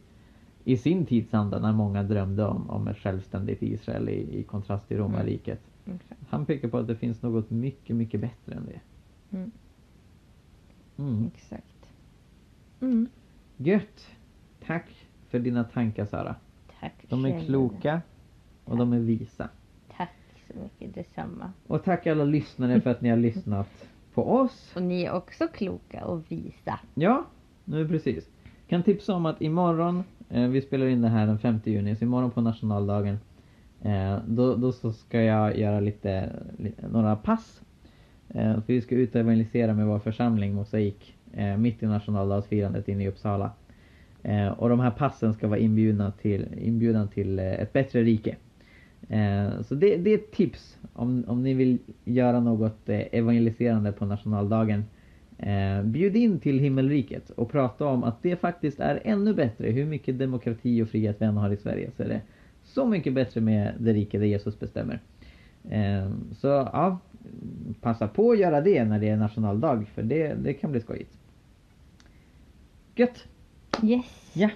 i sin tidsanda när många drömde om, om ett självständigt Israel i, i kontrast till romarriket. Exakt. Han pekar på att det finns något mycket, mycket bättre än det. Mm. Mm. Exakt. Mm. Gött! Tack för dina tankar Sara. Tack De är själv. kloka och de är visa. Tack så mycket detsamma. Och tack alla lyssnare för att ni har lyssnat på oss. Och ni är också kloka och visa. Ja, nu precis. Kan tipsa om att imorgon, eh, vi spelar in det här den 5 juni, så imorgon på nationaldagen Eh, då, då så ska jag göra lite, lite några pass. Eh, för vi ska ut och evangelisera med vår församling Mosaik eh, mitt i nationaldagsfirandet inne i Uppsala. Eh, och de här passen ska vara inbjudna till, inbjudan till eh, ett bättre rike. Eh, så det, det är ett tips om, om ni vill göra något eh, evangeliserande på nationaldagen. Eh, bjud in till himmelriket och prata om att det faktiskt är ännu bättre. Hur mycket demokrati och frihet vi än har i Sverige så är det så mycket bättre med det rike där Jesus bestämmer. Eh, så ja, passa på att göra det när det är nationaldag för det, det kan bli skojigt. Gött! Yes. Ja,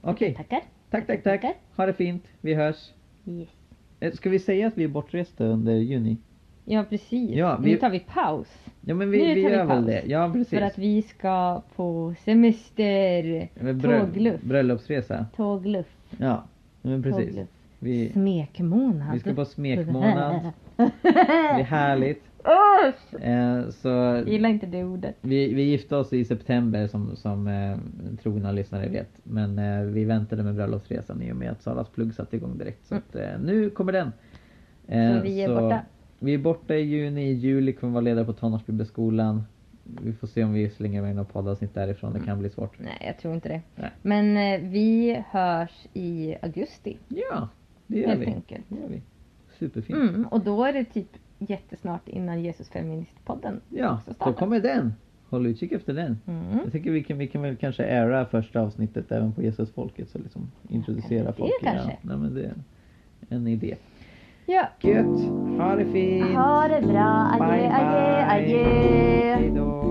okej. Tackar. Tack, tack, tack. Ha det fint. Vi hörs. Yes. Eh, Ska vi säga att vi är bortresta under juni? Ja precis. Ja, vi- Nu tar vi paus. Ja men vi, Nu vi tar vi gör väl det. Ja precis. För att vi ska på semester. Brö- Tågluff. Bröllopsresa. Tågluff. Ja, men precis. Vi, Smekmånad. vi ska på smekmånad. Det är härligt. Usch! Eh, så gillar inte det ordet. vi, vi gifte oss i september som, som eh, trogna lyssnare vet. Men eh, vi väntade med bröllopsresan i och med att Saras plugg satte igång direkt. Så Mm. att, eh, nu kommer den. Eh, Så vi är borta. Vi är borta i juni, i juli kommer vi vara ledare på Tonårsbibelskolan. Vi får se om vi slänger med något poddavsnitt därifrån. Det kan bli svårt. Nej, jag tror inte det. Nej. Men eh, vi hörs i augusti. Ja, det gör Helt vi. enkelt. Det gör vi. Superfint. Mm, och då är det typ jättesnart innan Jesus Feministpodden Ja, då kommer den. Håll utkik efter den. Mm. Jag tycker vi kan, vi kan väl kanske ära första avsnittet även på Jesusfolket så liksom introducera kanske folk. det kanske. Ja, nej, men det är en idé. Ja. Gött. Ha det fint. Ha det bra. Adjö, bye, adjö, adjö. Hejdå.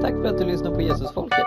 Tack för att du lyssnade på Jesusfolket.